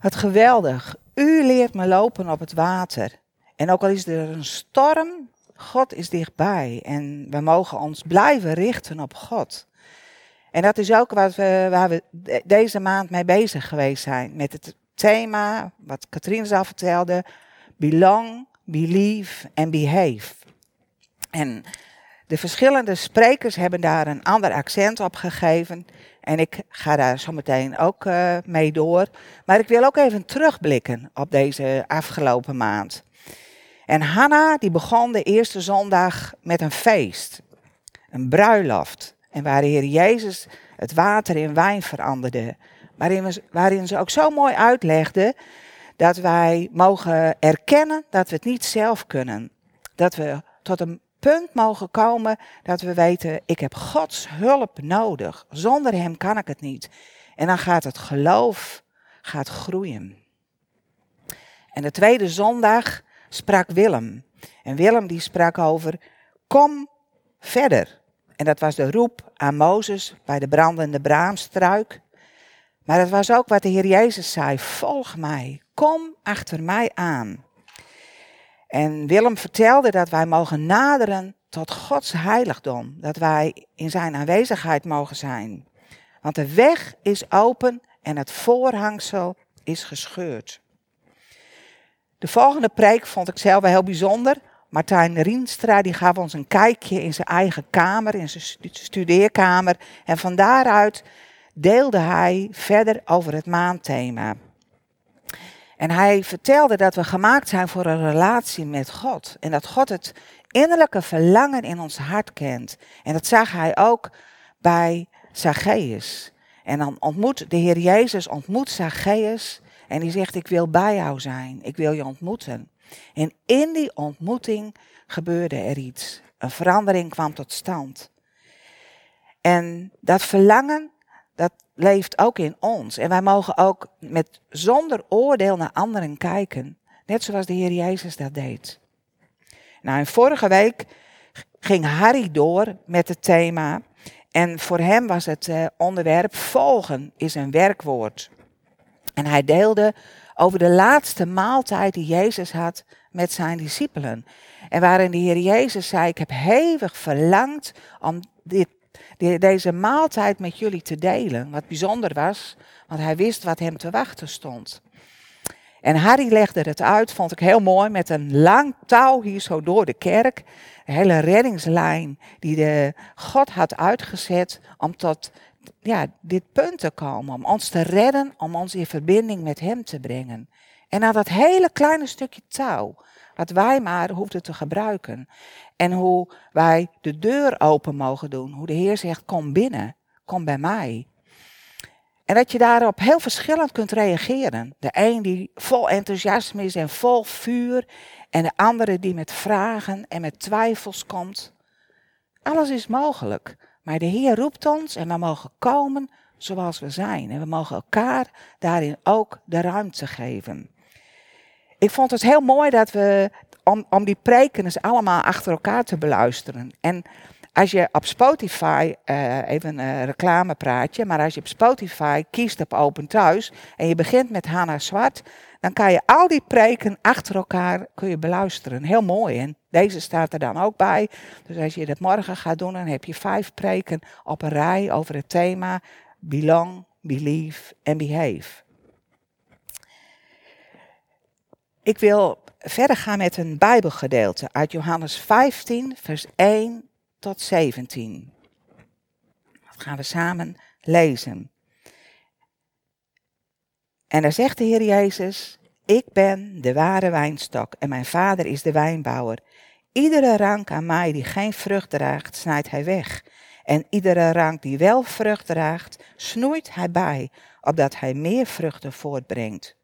Wat geweldig. U leert me lopen op het water. En ook al is er een storm, God is dichtbij. En we mogen ons blijven richten op God. En dat is ook wat we, waar we deze maand mee bezig geweest zijn. Met het thema, wat Katrien al vertelde, belong, believe en behave. En de verschillende sprekers hebben daar een ander accent op gegeven. En ik ga daar zo meteen ook uh, mee door. Maar ik wil ook even terugblikken op deze afgelopen maand. En Hanna die begon de eerste zondag met een feest. Een bruiloft. En waar de Heer Jezus het water in wijn veranderde. Waarin, waarin ze ook zo mooi uitlegde dat wij mogen erkennen dat we het niet zelf kunnen. Dat we tot een punt mogen komen dat we weten, ik heb Gods hulp nodig. Zonder Hem kan ik het niet. En dan gaat het geloof gaat groeien. En de tweede zondag sprak Willem. En Willem die sprak over, kom verder. En dat was de roep aan Mozes bij de brandende braamstruik. Maar het was ook wat de Heer Jezus zei, volg mij, kom achter mij aan. En Willem vertelde dat wij mogen naderen tot Gods heiligdom. Dat wij in zijn aanwezigheid mogen zijn. Want de weg is open en het voorhangsel is gescheurd. De volgende preek vond ik zelf wel heel bijzonder. Martijn Rienstra die gaf ons een kijkje in zijn eigen kamer, in zijn studeerkamer. En van daaruit deelde hij verder over het maandthema. En hij vertelde dat we gemaakt zijn voor een relatie met God. En dat God het innerlijke verlangen in ons hart kent. En dat zag hij ook bij Zacchaeus. En dan ontmoet de Heer Jezus ontmoet Zacchaeus en die zegt ik wil bij jou zijn, ik wil je ontmoeten. En in die ontmoeting gebeurde er iets. Een verandering kwam tot stand. En dat verlangen, dat leeft ook in ons. En wij mogen ook met zonder oordeel naar anderen kijken. Net zoals de Heer Jezus dat deed. Nou, en vorige week ging Harry door met het thema. En voor hem was het uh, onderwerp volgen is een werkwoord. En hij deelde over de laatste maaltijd die Jezus had met zijn discipelen. En waarin de Heer Jezus zei: Ik heb hevig verlangd om dit deze maaltijd met jullie te delen. Wat bijzonder was, want hij wist wat hem te wachten stond. En Harry legde het uit, vond ik heel mooi, met een lang touw hier zo door de kerk. Een hele reddingslijn die de God had uitgezet om tot ja, dit punt te komen. Om ons te redden, om ons in verbinding met hem te brengen. En aan dat hele kleine stukje touw, wat wij maar hoefden te gebruiken. En hoe wij de deur open mogen doen. Hoe de Heer zegt, kom binnen, kom bij mij. En dat je daarop heel verschillend kunt reageren. De een die vol enthousiasme is en vol vuur. En de andere die met vragen en met twijfels komt. Alles is mogelijk. Maar de Heer roept ons en we mogen komen zoals we zijn. En we mogen elkaar daarin ook de ruimte geven. Ik vond het heel mooi dat we, om, die preken eens allemaal achter elkaar te beluisteren. En als je op Spotify, uh, even een reclamepraatje, maar als je op Spotify kiest op Open Thuis en je begint met Hanna Zwart, dan kan je al die preken achter elkaar kun je beluisteren. Heel mooi. En deze staat er dan ook bij. Dus als je dat morgen gaat doen, dan heb je vijf preken op een rij over het thema Belong, Believe en Behave. Ik wil verder gaan met een Bijbelgedeelte uit Johannes 15, vers 1 tot 17. Dat gaan we samen lezen. En daar zegt de Heer Jezus, ik ben de ware wijnstok en mijn vader is de wijnbouwer. Iedere rank aan mij die geen vrucht draagt, snijdt hij weg. En iedere rank die wel vrucht draagt, snoeit hij bij, opdat hij meer vruchten voortbrengt.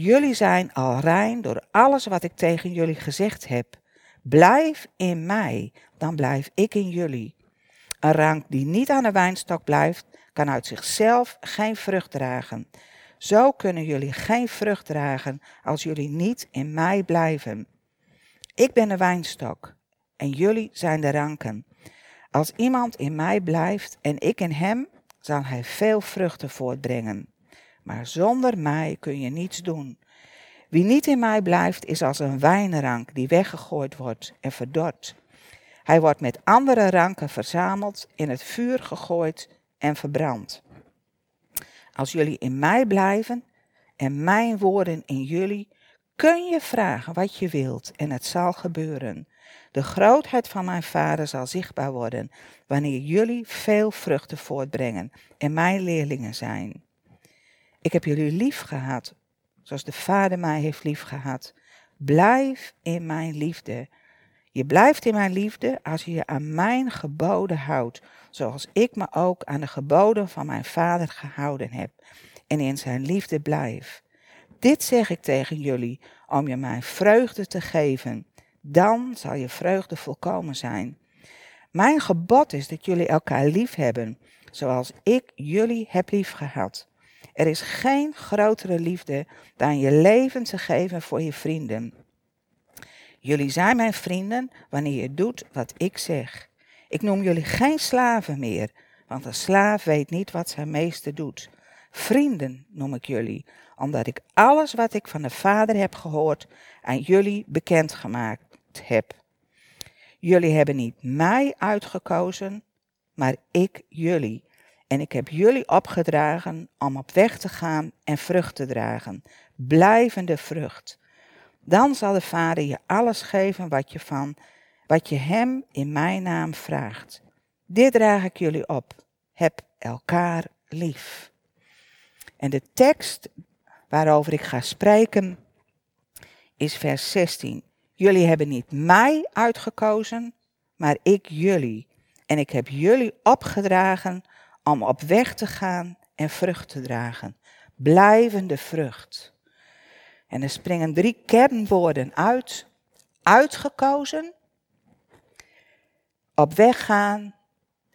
Jullie zijn al rein door alles wat ik tegen jullie gezegd heb. Blijf in mij, dan blijf ik in jullie. Een rank die niet aan de wijnstok blijft, kan uit zichzelf geen vrucht dragen. Zo kunnen jullie geen vrucht dragen als jullie niet in mij blijven. Ik ben de wijnstok en jullie zijn de ranken. Als iemand in mij blijft en ik in hem, zal hij veel vruchten voortbrengen. Maar zonder mij kun je niets doen. Wie niet in mij blijft, is als een wijnrank die weggegooid wordt en verdort. Hij wordt met andere ranken verzameld, in het vuur gegooid en verbrand. Als jullie in mij blijven en mijn woorden in jullie, kun je vragen wat je wilt en het zal gebeuren. De grootheid van mijn vader zal zichtbaar worden wanneer jullie veel vruchten voortbrengen en mijn leerlingen zijn. Ik heb jullie lief gehad, zoals de vader mij heeft lief gehad. Blijf in mijn liefde. Je blijft in mijn liefde als je je aan mijn geboden houdt, zoals ik me ook aan de geboden van mijn vader gehouden heb en in zijn liefde blijf. Dit zeg ik tegen jullie om je mijn vreugde te geven. Dan zal je vreugde volkomen zijn. Mijn gebod is dat jullie elkaar lief hebben, zoals ik jullie heb lief gehad. Er is geen grotere liefde dan je leven te geven voor je vrienden. Jullie zijn mijn vrienden wanneer je doet wat ik zeg. Ik noem jullie geen slaven meer, want een slaaf weet niet wat zijn meester doet. Vrienden noem ik jullie, omdat ik alles wat ik van de Vader heb gehoord aan jullie bekendgemaakt heb. Jullie hebben niet mij uitgekozen, maar ik jullie. En ik heb jullie opgedragen om op weg te gaan en vrucht te dragen, blijvende vrucht. Dan zal de Vader je alles geven wat je van, wat je hem in mijn naam vraagt. Dit draag ik jullie op. Heb elkaar lief. En de tekst waarover ik ga spreken is vers 16. Jullie hebben niet mij uitgekozen, maar ik jullie. En ik heb jullie opgedragen om op weg te gaan en vrucht te dragen. Blijvende vrucht. En er springen drie kernwoorden uit. Uitgekozen, op weg gaan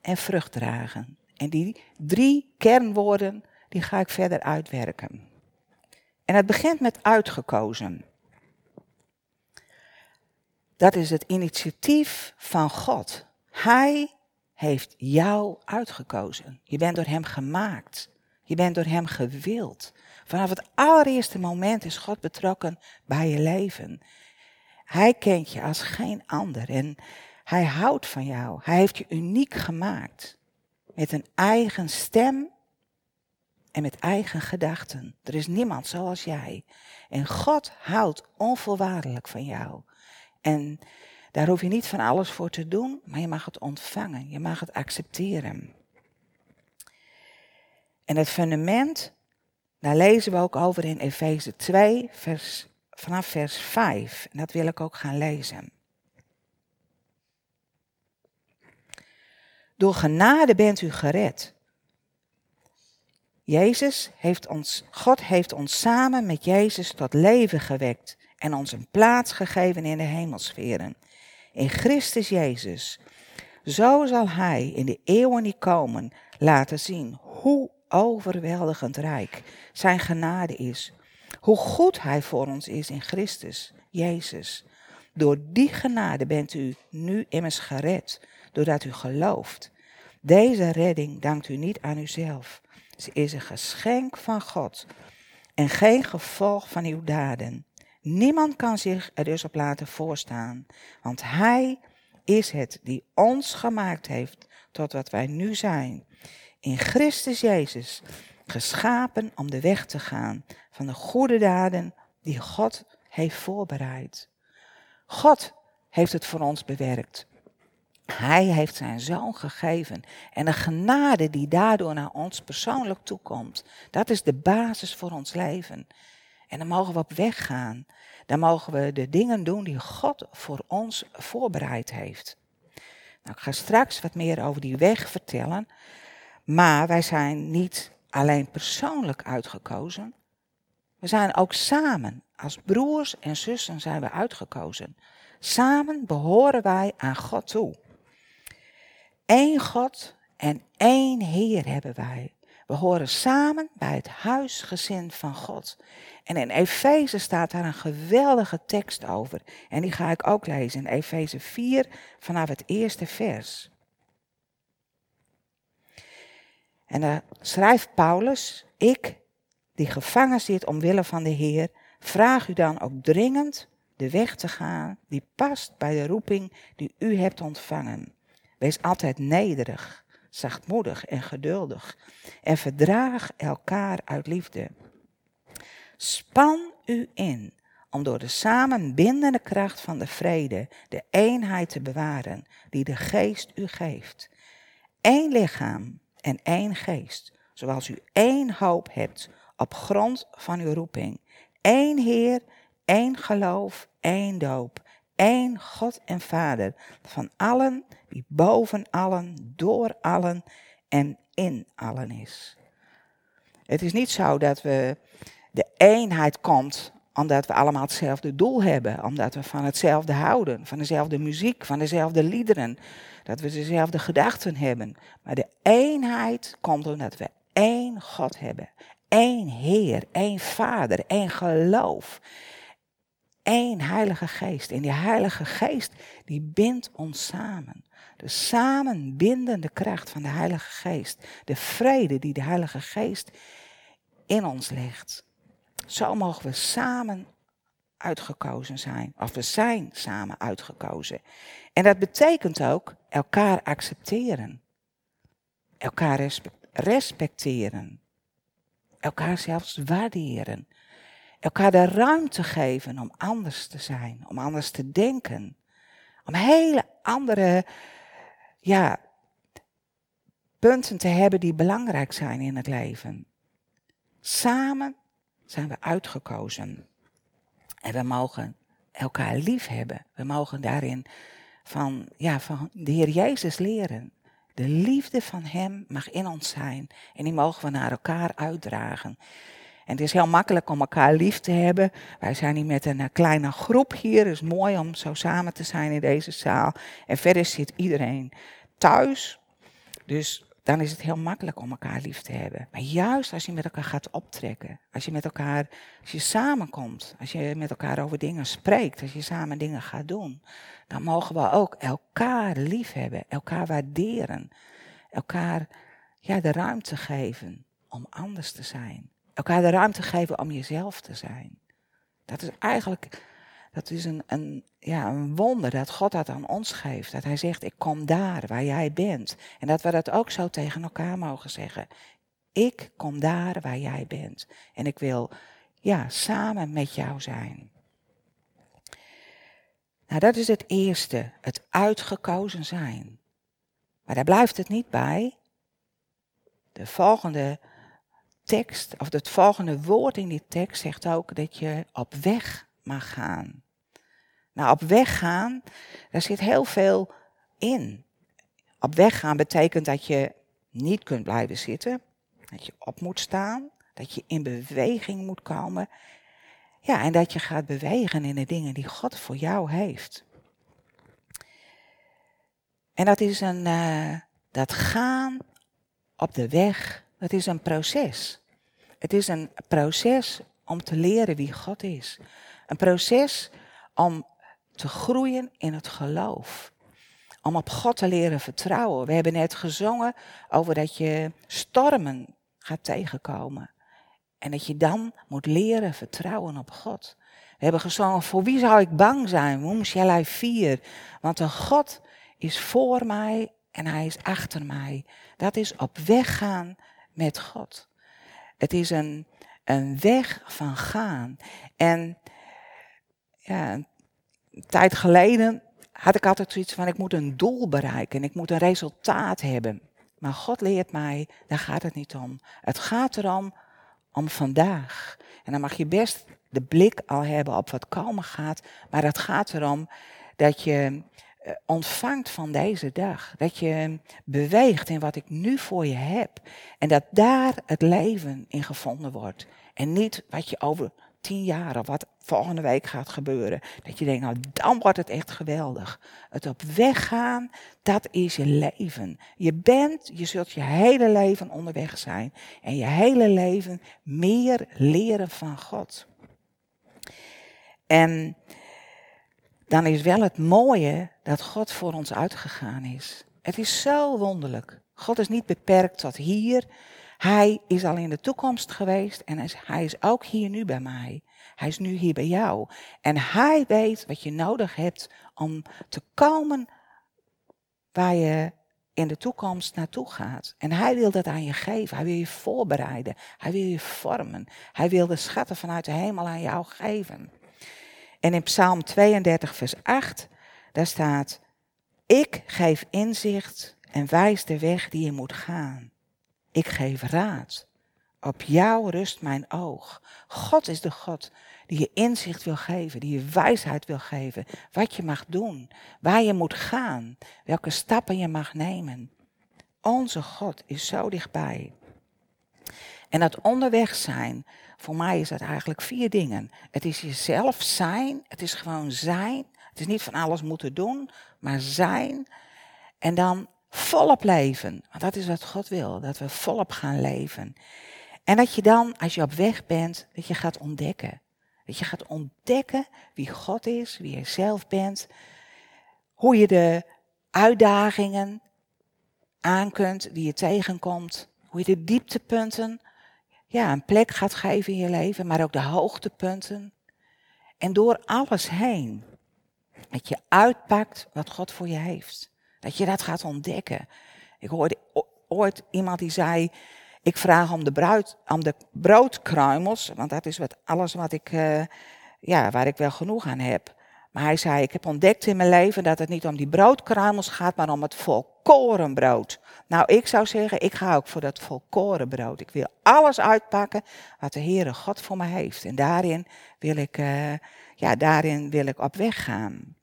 en vrucht dragen. En die drie kernwoorden, die ga ik verder uitwerken. En het begint met uitgekozen. Dat is het initiatief van God. Hij heeft jou uitgekozen. Je bent door Hem gemaakt. Je bent door Hem gewild. Vanaf het allereerste moment is God betrokken bij je leven. Hij kent je als geen ander en Hij houdt van jou. Hij heeft je uniek gemaakt. Met een eigen stem en met eigen gedachten. Er is niemand zoals jij. En God houdt onvoorwaardelijk van jou. En daar hoef je niet van alles voor te doen, maar je mag het ontvangen. Je mag het accepteren. En het fundament, daar lezen we ook over in Efeze 2, vers, vanaf vers 5. En dat wil ik ook gaan lezen. Door genade bent u gered. Jezus heeft ons, God heeft ons samen met Jezus tot leven gewekt en ons een plaats gegeven in de hemelsferen. In Christus Jezus. Zo zal Hij in de eeuwen die komen laten zien hoe overweldigend rijk Zijn genade is. Hoe goed Hij voor ons is in Christus Jezus. Door die genade bent u nu immers gered, doordat u gelooft. Deze redding dankt u niet aan uzelf. Ze is een geschenk van God en geen gevolg van uw daden. Niemand kan zich er dus op laten voorstaan, want Hij is het die ons gemaakt heeft tot wat wij nu zijn. In Christus Jezus, geschapen om de weg te gaan van de goede daden die God heeft voorbereid. God heeft het voor ons bewerkt. Hij heeft zijn zoon gegeven. En de genade die daardoor naar ons persoonlijk toekomt, dat is de basis voor ons leven. En dan mogen we op weg gaan. Dan mogen we de dingen doen die God voor ons voorbereid heeft. Nou, ik ga straks wat meer over die weg vertellen. Maar wij zijn niet alleen persoonlijk uitgekozen. We zijn ook samen, als broers en zussen zijn we uitgekozen. Samen behoren wij aan God toe. Eén God en één Heer hebben wij. We horen samen bij het huisgezin van God. En in Efeze staat daar een geweldige tekst over. En die ga ik ook lezen in Efeze 4 vanaf het eerste vers. En daar schrijft Paulus, ik, die gevangen zit omwille van de Heer, vraag u dan ook dringend de weg te gaan die past bij de roeping die u hebt ontvangen. Wees altijd nederig, zachtmoedig en geduldig en verdraag elkaar uit liefde. Span u in om door de samenbindende kracht van de vrede de eenheid te bewaren die de geest u geeft. Eén lichaam en één geest, zoals u één hoop hebt op grond van uw roeping. Eén Heer, één geloof, één doop, één God en Vader van allen, die boven allen, door allen en in allen is. Het is niet zo dat we de eenheid komt omdat we allemaal hetzelfde doel hebben, omdat we van hetzelfde houden, van dezelfde muziek, van dezelfde liederen, dat we dezelfde gedachten hebben. Maar de eenheid komt omdat we één God hebben, één Heer, één Vader, één geloof, één Heilige Geest. En die Heilige Geest die bindt ons samen. De samenbindende kracht van de Heilige Geest, de vrede die de Heilige Geest in ons legt. Zo mogen we samen uitgekozen zijn. Of we zijn samen uitgekozen. En dat betekent ook elkaar accepteren. Elkaar respecteren. Elkaar zelfs waarderen. Elkaar de ruimte geven om anders te zijn, om anders te denken. Om hele andere ja, punten te hebben die belangrijk zijn in het leven. Samen zijn we uitgekozen. En we mogen elkaar lief hebben. We mogen daarin van, ja, van de Heer Jezus leren. De liefde van Hem mag in ons zijn. En die mogen we naar elkaar uitdragen. En het is heel makkelijk om elkaar lief te hebben. Wij zijn hier met een eh, kleine groep hier. Het is mooi om zo samen te zijn in deze zaal. En verder zit iedereen thuis. Dus dan is het heel makkelijk om elkaar lief te hebben. Maar juist als je met elkaar gaat optrekken, als je met elkaar, als je samenkomt, als je met elkaar over dingen spreekt, als je samen dingen gaat doen, dan mogen we ook elkaar lief hebben, elkaar waarderen, elkaar ja, de ruimte geven om anders te zijn. Elkaar de ruimte geven om jezelf te zijn. Dat is eigenlijk dat is een, een, ja, een wonder dat God dat aan ons geeft. Dat Hij zegt, ik kom daar waar jij bent. En dat we dat ook zo tegen elkaar mogen zeggen. Ik kom daar waar jij bent. En ik wil ja, samen met jou zijn. Nou, dat is het eerste, het uitgekozen zijn. Maar daar blijft het niet bij. De volgende tekst, of het volgende woord in die tekst zegt ook dat je op weg mag gaan. Nou, op weg gaan, daar zit heel veel in. Op weg gaan betekent dat je niet kunt blijven zitten, dat je op moet staan, dat je in beweging moet komen. Ja, en dat je gaat bewegen in de dingen die God voor jou heeft. En dat is een, uh, dat gaan op de weg, dat is een proces. Het is een proces om te leren wie God is. Een proces om te groeien in het geloof. Om op God te leren vertrouwen. We hebben net gezongen over dat je stormen gaat tegenkomen. En dat je dan moet leren vertrouwen op God. We hebben gezongen, voor wie zou ik bang zijn? Hoe I fear? Want een God is voor mij en hij is achter mij. Dat is op weg gaan met God. Het is een, een weg van gaan. En ja, een tijd geleden had ik altijd zoiets van, ik moet een doel bereiken, ik moet een resultaat hebben. Maar God leert mij, daar gaat het niet om. Het gaat erom, om vandaag. En dan mag je best de blik al hebben op wat komen gaat, maar het gaat erom dat je ontvangt van deze dag. Dat je beweegt in wat ik nu voor je heb. En dat daar het leven in gevonden wordt. En niet wat je over tien jaar of wat volgende week gaat gebeuren. Dat je denkt, nou dan wordt het echt geweldig. Het op weg gaan, dat is je leven. Je bent, je zult je hele leven onderweg zijn. En je hele leven meer leren van God. En dan is wel het mooie dat God voor ons uitgegaan is. Het is zo wonderlijk. God is niet beperkt tot hier. Hij is al in de toekomst geweest en hij is ook hier nu bij mij. Hij is nu hier bij jou. En hij weet wat je nodig hebt om te komen waar je in de toekomst naartoe gaat. En hij wil dat aan je geven. Hij wil je voorbereiden. Hij wil je vormen. Hij wil de schatten vanuit de hemel aan jou geven. En in Psalm 32, vers 8, daar staat: Ik geef inzicht en wijs de weg die je moet gaan. Ik geef raad. Op jou rust mijn oog. God is de God die je inzicht wil geven, die je wijsheid wil geven, wat je mag doen, waar je moet gaan, welke stappen je mag nemen. Onze God is zo dichtbij. En dat onderweg zijn, voor mij is dat eigenlijk vier dingen. Het is jezelf zijn, het is gewoon zijn. Het is niet van alles moeten doen, maar zijn. En dan volop leven. Want dat is wat God wil, dat we volop gaan leven. En dat je dan, als je op weg bent, dat je gaat ontdekken. Dat je gaat ontdekken wie God is, wie je zelf bent. Hoe je de uitdagingen aan kunt die je tegenkomt. Hoe je de dieptepunten ja, een plek gaat geven in je leven, maar ook de hoogtepunten. En door alles heen, dat je uitpakt wat God voor je heeft. Dat je dat gaat ontdekken. Ik hoorde ooit iemand die zei, ik vraag om de, bruid, om de broodkruimels, want dat is wat, alles wat ik, uh, ja, waar ik wel genoeg aan heb. Maar hij zei, ik heb ontdekt in mijn leven dat het niet om die broodkruimels gaat, maar om het volkorenbrood. Nou, ik zou zeggen, ik ga ook voor dat volkorenbrood. Ik wil alles uitpakken wat de Heere God voor me heeft. En daarin wil ik, uh, ja, daarin wil ik op weg gaan.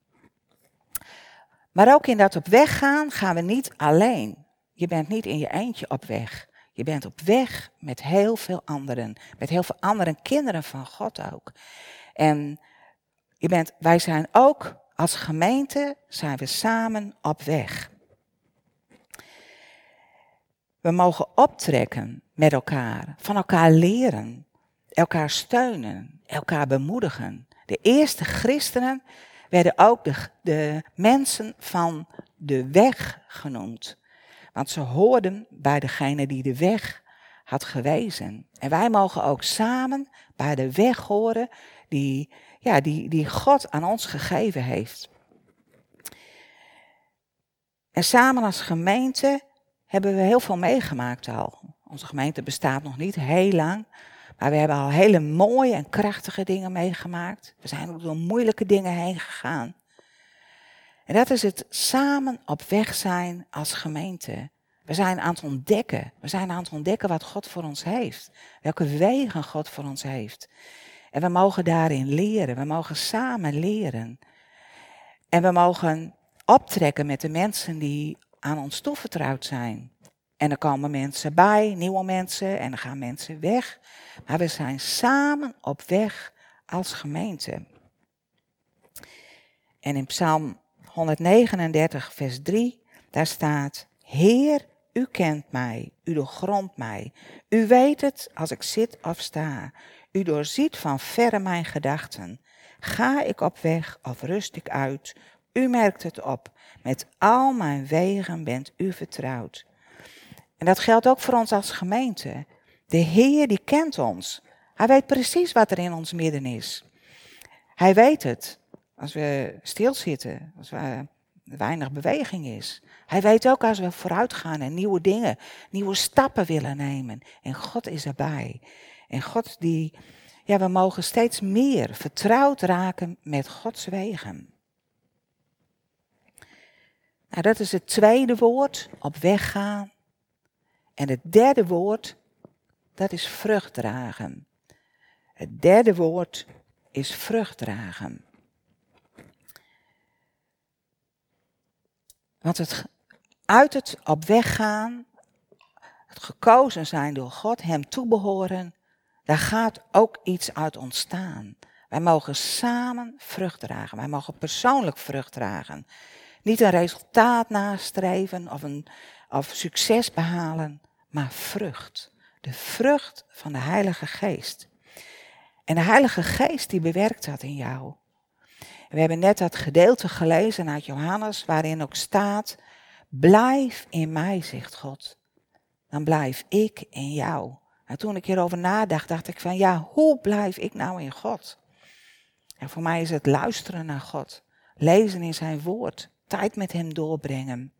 Maar ook in dat op weg gaan, gaan we niet alleen. Je bent niet in je eentje op weg. Je bent op weg met heel veel anderen. Met heel veel andere kinderen van God ook. En je bent, wij zijn ook als gemeente, zijn we samen op weg. We mogen optrekken met elkaar, van elkaar leren, elkaar steunen, elkaar bemoedigen. De eerste christenen werden ook de, mensen van de weg genoemd. Want ze hoorden bij degene die de weg had gewezen. En wij mogen ook samen bij de weg horen die, ja, die, die God aan ons gegeven heeft. En samen als gemeente hebben we heel veel meegemaakt al. Onze gemeente bestaat nog niet heel lang. Maar we hebben al hele mooie en krachtige dingen meegemaakt. We zijn ook door moeilijke dingen heen gegaan. En dat is het samen op weg zijn als gemeente. We zijn aan het ontdekken. We zijn aan het ontdekken wat God voor ons heeft. Welke wegen God voor ons heeft. En we mogen daarin leren. We mogen samen leren. En we mogen optrekken met de mensen die aan ons toevertrouwd zijn. En er komen mensen bij, nieuwe mensen, en er gaan mensen weg. Maar we zijn samen op weg als gemeente. En in Psalm 139, vers 3, daar staat: Heer, u kent mij, u doorgrondt mij. U weet het als ik zit of sta. U doorziet van verre mijn gedachten. Ga ik op weg of rust ik uit? U merkt het op. Met al mijn wegen bent u vertrouwd. En dat geldt ook voor ons als gemeente. De Heer die kent ons. Hij weet precies wat er in ons midden is. Hij weet het. Als we stilzitten, als er weinig beweging is. Hij weet ook als we vooruit gaan en nieuwe dingen, nieuwe stappen willen nemen. En God is erbij. En God die, ja, we mogen steeds meer vertrouwd raken met Gods wegen. Nou, dat is het tweede woord, op weg gaan. En het derde woord, dat is vrucht dragen. Het derde woord is vrucht dragen. Want het, uit het op weg gaan, het gekozen zijn door God, Hem toebehoren, daar gaat ook iets uit ontstaan. Wij mogen samen vrucht dragen. Wij mogen persoonlijk vrucht dragen. Niet een resultaat nastreven of, een, of succes behalen, maar vrucht. De vrucht van de Heilige Geest. En de Heilige Geest die bewerkt dat in jou. We hebben net dat gedeelte gelezen uit Johannes, waarin ook staat: Blijf in mij, zegt God. dan blijf ik in jou. En toen ik hierover nadacht, dacht ik van ja, hoe blijf ik nou in God? En voor mij is het luisteren naar God, lezen in zijn woord, tijd met hem doorbrengen.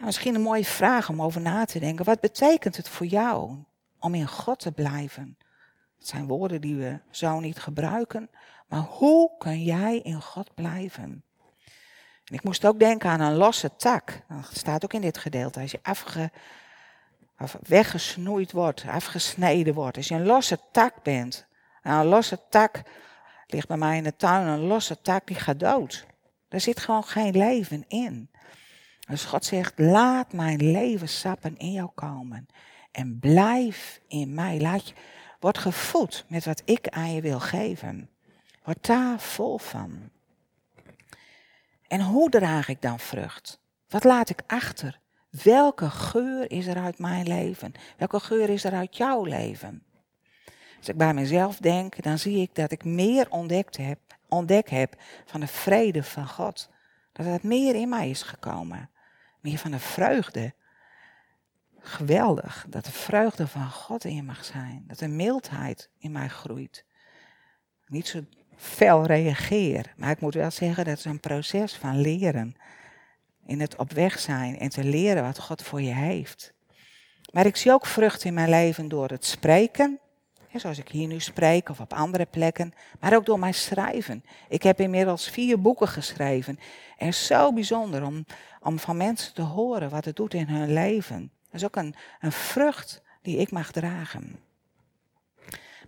misschien een mooie vraag om over na te denken. Wat betekent het voor jou om in God te blijven? Het zijn woorden die we zo niet gebruiken, maar hoe kun jij in God blijven? En ik moest ook denken aan een losse tak. Dat staat ook in dit gedeelte. Als je afge, weggesnoeid wordt, afgesneden wordt. Als je een losse tak bent. Nou, een losse tak ligt bij mij in de tuin. Een losse tak die gaat dood. Er zit gewoon geen leven in. Dus God zegt, laat mijn leven sappen in jou komen. En blijf in mij. Laat word gevoed met wat ik aan je wil geven. Word daar vol van. En hoe draag ik dan vrucht? Wat laat ik achter? Welke geur is er uit mijn leven? Welke geur is er uit jouw leven? Als ik bij mezelf denk, dan zie ik dat ik meer ontdekt heb, ontdekt heb van de vrede van God. Dat het meer in mij is gekomen. Meer van de vreugde. Geweldig dat de vreugde van God in mag zijn. Dat de mildheid in mij groeit. Niet zo fel reageer. Maar ik moet wel zeggen, dat is een proces van leren. In het op weg zijn en te leren wat God voor je heeft. Maar ik zie ook vrucht in mijn leven door het spreken. Zoals ik hier nu spreek of op andere plekken. Maar ook door mijn schrijven. Ik heb inmiddels vier boeken geschreven. En zo bijzonder om, om van mensen te horen wat het doet in hun leven. Dat is ook een, een vrucht die ik mag dragen.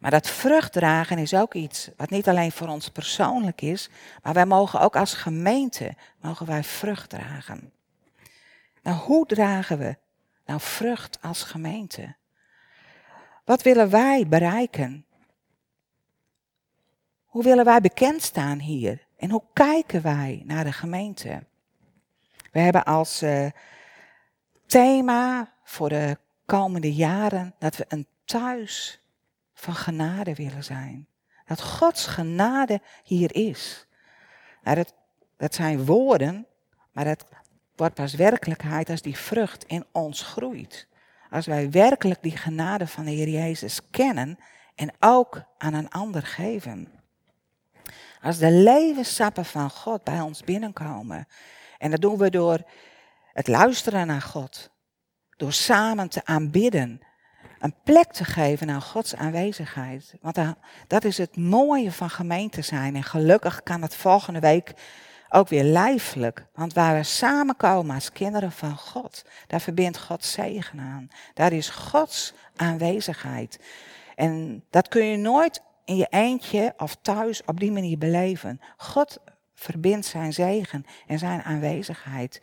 Maar dat vrucht dragen is ook iets wat niet alleen voor ons persoonlijk is, maar wij mogen ook als gemeente, mogen wij vrucht dragen. Nou, hoe dragen we nou vrucht als gemeente? Wat willen wij bereiken? Hoe willen wij bekend staan hier? En hoe kijken wij naar de gemeente? We hebben als uh, thema voor de komende jaren dat we een thuis van genade willen zijn. Dat Gods genade hier is. Nou, dat, dat zijn woorden, maar dat wordt pas werkelijkheid als die vrucht in ons groeit. Als wij werkelijk die genade van de Heer Jezus kennen en ook aan een ander geven. Als de levenssappen van God bij ons binnenkomen. En dat doen we door het luisteren naar God. Door samen te aanbidden een plek te geven aan Gods aanwezigheid. Want dat is het mooie van gemeente zijn. En gelukkig kan het volgende week ook weer lijfelijk. Want waar we samenkomen als kinderen van God, daar verbindt God zegen aan. Daar is Gods aanwezigheid. En dat kun je nooit in je eentje of thuis op die manier beleven. God verbindt zijn zegen en zijn aanwezigheid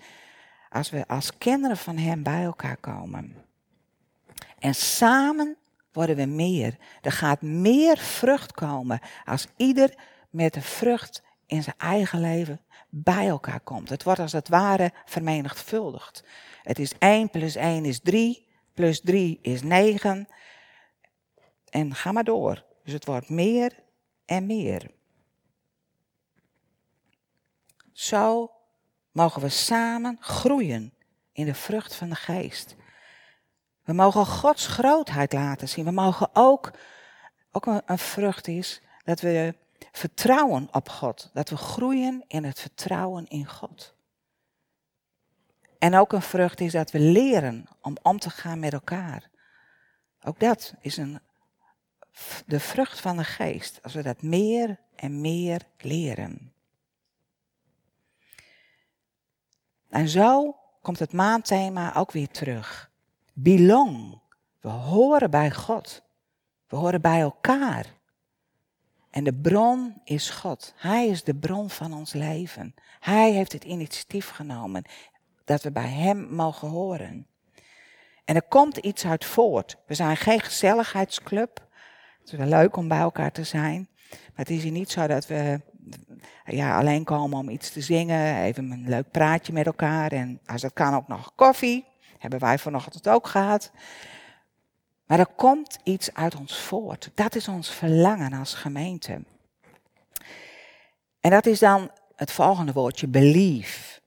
als we als kinderen van Hem bij elkaar komen. En samen worden we meer. Er gaat meer vrucht komen als ieder met de vrucht in zijn eigen leven bij elkaar komt. Het wordt als het ware vermenigvuldigd. Het is 1 plus 1 is 3, plus 3 is 9. En ga maar door. Dus het wordt meer en meer. Zo mogen we samen groeien in de vrucht van de geest. We mogen Gods grootheid laten zien. We mogen ook, ook een, vrucht is, dat we vertrouwen op God. Dat we groeien in het vertrouwen in God. En ook een vrucht is dat we leren om om te gaan met elkaar. Ook dat is een, de vrucht van de geest. Als we dat meer en meer leren. En zo komt het maandthema ook weer terug belong. We horen bij God. We horen bij elkaar. En de bron is God. Hij is de bron van ons leven. Hij heeft het initiatief genomen dat we bij Hem mogen horen. En er komt iets uit voort. We zijn geen gezelligheidsclub. Het is wel leuk om bij elkaar te zijn. Maar het is hier niet zo dat we ja, alleen komen om iets te zingen. Even een leuk praatje met elkaar. En als dat kan ook nog koffie. Hebben wij vanochtend ook gehad. Maar er komt iets uit ons voort. Dat is ons verlangen als gemeente. En dat is dan het volgende woordje, belief.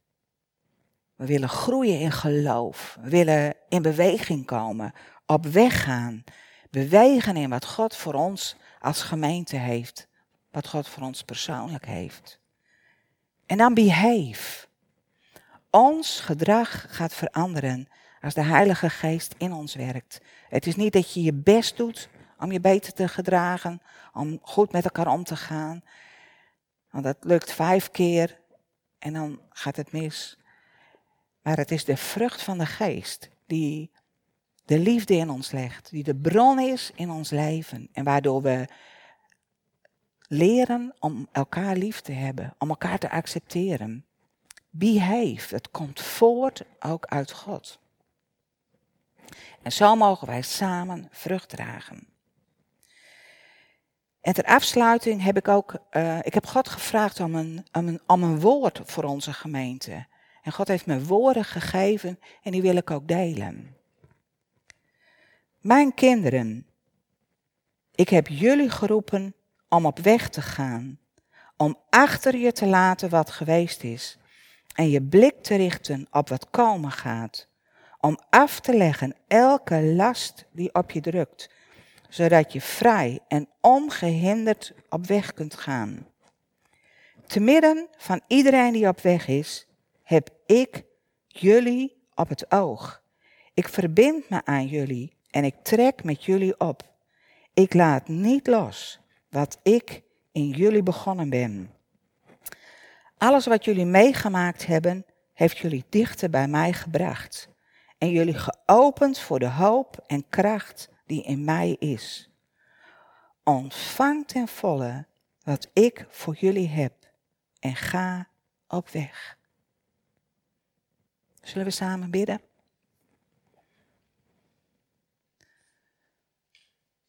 We willen groeien in geloof. We willen in beweging komen, op weg gaan. Bewegen in wat God voor ons als gemeente heeft. Wat God voor ons persoonlijk heeft. En dan behave. Ons gedrag gaat veranderen als de Heilige Geest in ons werkt. Het is niet dat je je best doet om je beter te gedragen, om goed met elkaar om te gaan. Want dat lukt vijf keer en dan gaat het mis. Maar het is de vrucht van de geest die de liefde in ons legt, die de bron is in ons leven en waardoor we leren om elkaar lief te hebben, om elkaar te accepteren. Behave, het komt voort ook uit God. En zo mogen wij samen vrucht dragen. En ter afsluiting heb ik ook, uh, ik heb God gevraagd om een, om, een, om een woord voor onze gemeente. En God heeft me woorden gegeven en die wil ik ook delen. Mijn kinderen, ik heb jullie geroepen om op weg te gaan, om achter je te laten wat geweest is en je blik te richten op wat komen gaat, om af te leggen elke last die op je drukt, zodat je vrij en ongehinderd op weg kunt gaan. Te midden van iedereen die op weg is, heb ik jullie op het oog. Ik verbind me aan jullie en ik trek met jullie op. Ik laat niet los wat ik in jullie begonnen ben. Alles wat jullie meegemaakt hebben, heeft jullie dichter bij mij gebracht en jullie geopend voor de hoop en kracht die in mij is. Ontvang ten volle wat ik voor jullie heb en ga op weg. Zullen we samen bidden?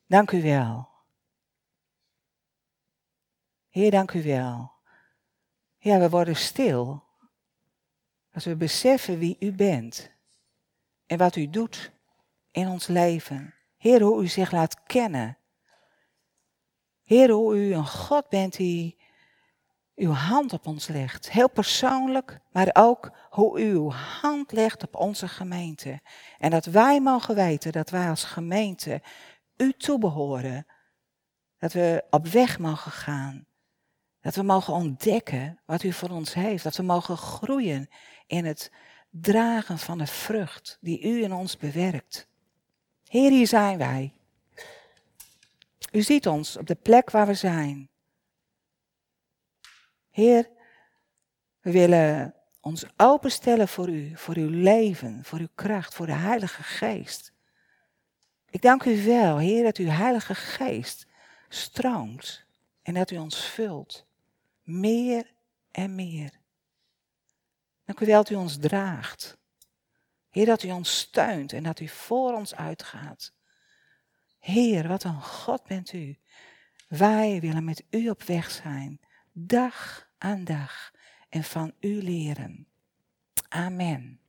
Dank u wel. Heer, dank u wel. Ja, we worden stil als we beseffen wie u bent en wat u doet in ons leven. Heer, hoe u zich laat kennen. Heer, hoe u een God bent die uw hand op ons legt. Heel persoonlijk, maar ook hoe u uw hand legt op onze gemeente. En dat wij mogen weten dat wij als gemeente u toebehoren. Dat we op weg mogen gaan. Dat we mogen ontdekken wat u voor ons heeft. Dat we mogen groeien in het dragen van de vrucht die u in ons bewerkt. Heer, hier zijn wij. U ziet ons op de plek waar we zijn. Heer, we willen ons openstellen voor u, voor uw leven, voor uw kracht, voor de Heilige Geest. Ik dank u wel, Heer, dat uw Heilige Geest stroomt en dat u ons vult. Meer en meer. Dank u dat u ons draagt. Heer, dat u ons steunt en dat u voor ons uitgaat. Heer, wat een God bent u. Wij willen met u op weg zijn, dag aan dag, en van u leren. Amen.